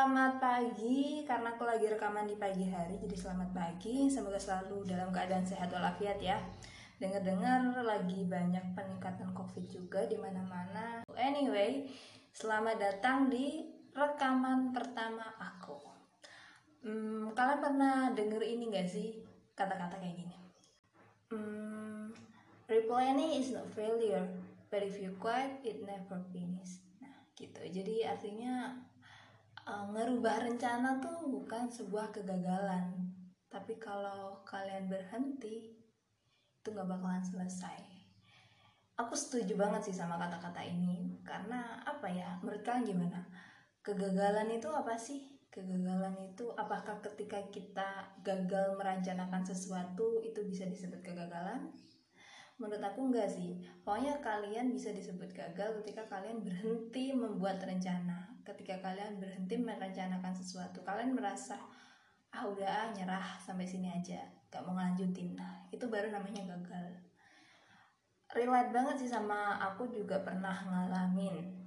Selamat pagi, karena aku lagi rekaman di pagi hari, jadi selamat pagi. Semoga selalu dalam keadaan sehat walafiat ya. Dengar-dengar lagi banyak peningkatan COVID juga di mana-mana. Anyway, selamat datang di rekaman pertama aku. Hmm, kalian pernah denger ini gak sih kata-kata kayak gini? Hmm, replanning is not failure, but if you quit, it never finish. Nah, gitu. Jadi artinya uh, ngerubah rencana tuh bukan sebuah kegagalan. Tapi kalau kalian berhenti itu nggak bakalan selesai. Aku setuju banget sih sama kata-kata ini. Karena apa ya menurut kalian gimana? Kegagalan itu apa sih? Kegagalan itu apakah ketika kita gagal merencanakan sesuatu itu bisa disebut kegagalan menurut aku enggak sih. Pokoknya kalian bisa disebut gagal ketika kalian berhenti membuat rencana. Ketika kalian berhenti merencanakan sesuatu kalian merasa ah udah ah, nyerah sampai sini aja. Gak mau ngelanjutin. Nah itu baru namanya gagal. Relate banget sih sama aku juga pernah ngalamin.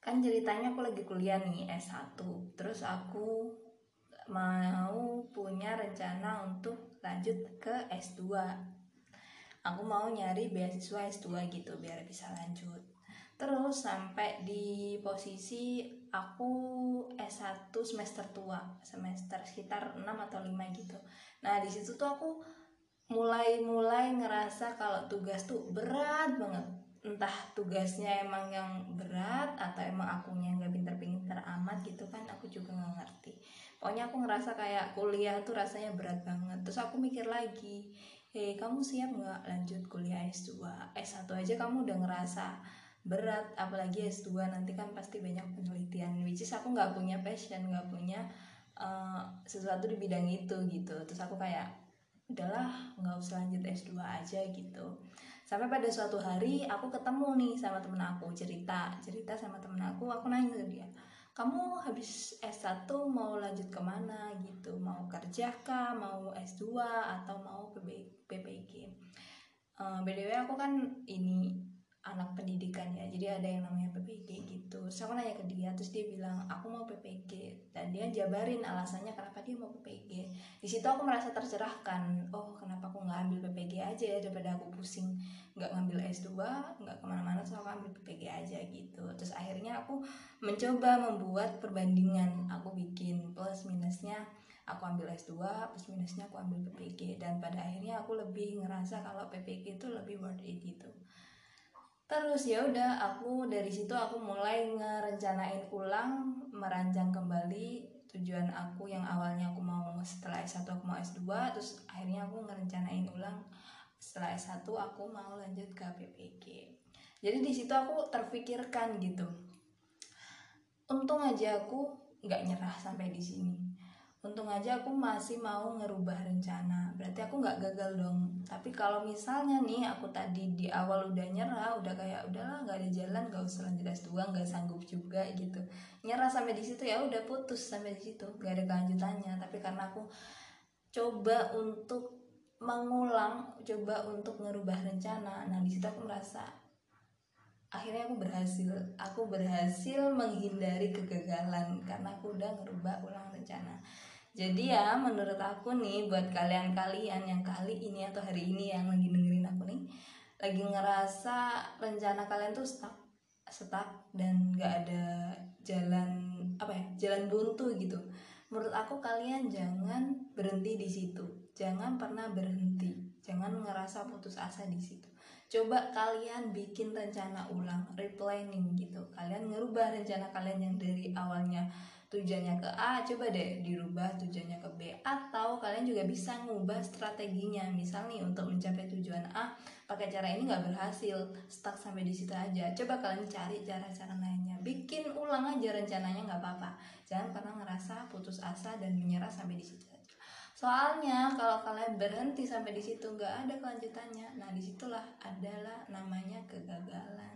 Kan ceritanya aku lagi kuliah nih S1 terus aku mau punya rencana untuk lanjut ke S2 aku mau nyari beasiswa S2 gitu biar bisa lanjut. Terus sampai di posisi aku S1 semester tua semester sekitar 6 atau 5 gitu. Nah di situ tuh aku mulai-mulai ngerasa kalau tugas tuh berat banget. Entah tugasnya emang yang berat atau emang akunya nggak pinter-pinter amat gitu kan aku juga nggak ngerti. Pokoknya aku ngerasa kayak kuliah tuh rasanya berat banget. Terus aku mikir lagi hei kamu siap nggak lanjut kuliah S2 S1 aja kamu udah ngerasa berat apalagi S2 nanti kan pasti banyak penelitian. Which is aku nggak punya passion nggak punya uh, sesuatu di bidang itu gitu. Terus aku kayak udahlah nggak usah lanjut S2 aja gitu. Sampai pada suatu hari aku ketemu nih sama temen aku cerita cerita sama temen aku aku nanya ke dia kamu habis S1 mau lanjut ke mana gitu? Mau kerja kah? Mau S2 atau mau PPG uh, BDW aku kan ini anak pendidikan ya. Jadi ada yang namanya PPG gitu. Terus aku nanya ke dia terus dia bilang aku mau PPG dan dia jabarin alasannya kenapa dia mau PPG di situ aku merasa tercerahkan. Oh kenapa aku nggak ambil PPG aja ya daripada aku pusing nggak ngambil S2 nggak ke mana-mana terus aku ambil PPG aja gitu. Terus akhirnya aku mencoba membuat perbandingan. Aku bikin plus minusnya aku ambil S2 plus minusnya aku ambil PPG dan pada akhirnya aku lebih ngerasa kalau PPG itu lebih terus ya udah aku dari situ aku mulai ngerencanain ulang merancang kembali tujuan aku yang awalnya aku mau setelah S1 aku mau S2 terus akhirnya aku ngerencanain ulang. Setelah S1 aku mau lanjut ke PPG jadi di situ aku terpikirkan gitu. Untung aja aku nggak nyerah sampai di sini untung aja aku masih mau ngerubah rencana. Berarti aku nggak gagal dong. Tapi kalau misalnya nih aku tadi di awal udah nyerah udah kayak udahlah nggak ada jalan nggak usah lanjut S2 nggak sanggup juga gitu. Nyerah sampai di situ ya udah putus sampai di situ. Nggak ada kelanjutannya. Tapi karena aku coba untuk mengulang coba untuk ngerubah rencana nah di situ aku merasa akhirnya aku berhasil. Aku berhasil menghindari kegagalan karena aku udah ngerubah ulang rencana jadi ya menurut aku nih buat kalian-kalian yang kali ini atau hari ini yang lagi dengerin aku nih lagi ngerasa rencana kalian tuh stuck stuck dan gak ada jalan apa ya jalan buntu gitu. Menurut aku kalian jangan berhenti di situ. Jangan pernah berhenti. Jangan ngerasa putus asa di situ. Coba kalian bikin rencana ulang replanning gitu. Kalian ngerubah rencana kalian yang dari awalnya tujuannya ke A coba deh dirubah tujuannya ke B atau kalian juga bisa ngubah strateginya. Misal nih untuk mencapai tujuan A pakai cara ini nggak berhasil stuck sampai di situ aja. Coba kalian cari cara-cara lainnya. Bikin ulang aja rencananya nggak apa-apa. Jangan pernah ngerasa putus asa dan menyerah sampai di situ aja. Soalnya kalau kalian berhenti sampai di situ nggak ada kelanjutannya. Nah di situlah adalah namanya kegagalan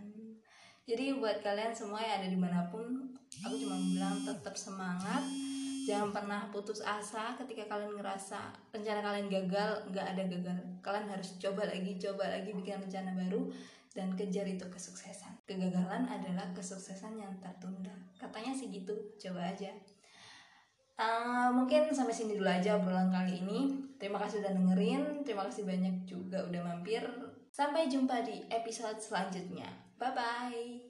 jadi buat kalian semua yang ada di mana pun aku cuma bilang tetap semangat jangan pernah putus asa ketika kalian ngerasa rencana kalian gagal nggak ada gagal kalian harus coba lagi coba lagi bikin rencana baru dan kejar itu kesuksesan. Kegagalan adalah kesuksesan yang tertunda. Katanya sih gitu, coba aja. Uh, mungkin sampai sini dulu aja obrolan kali ini. Terima kasih udah dengerin, terima kasih banyak juga udah mampir. Sampai jumpa di episode selanjutnya. Bye bye.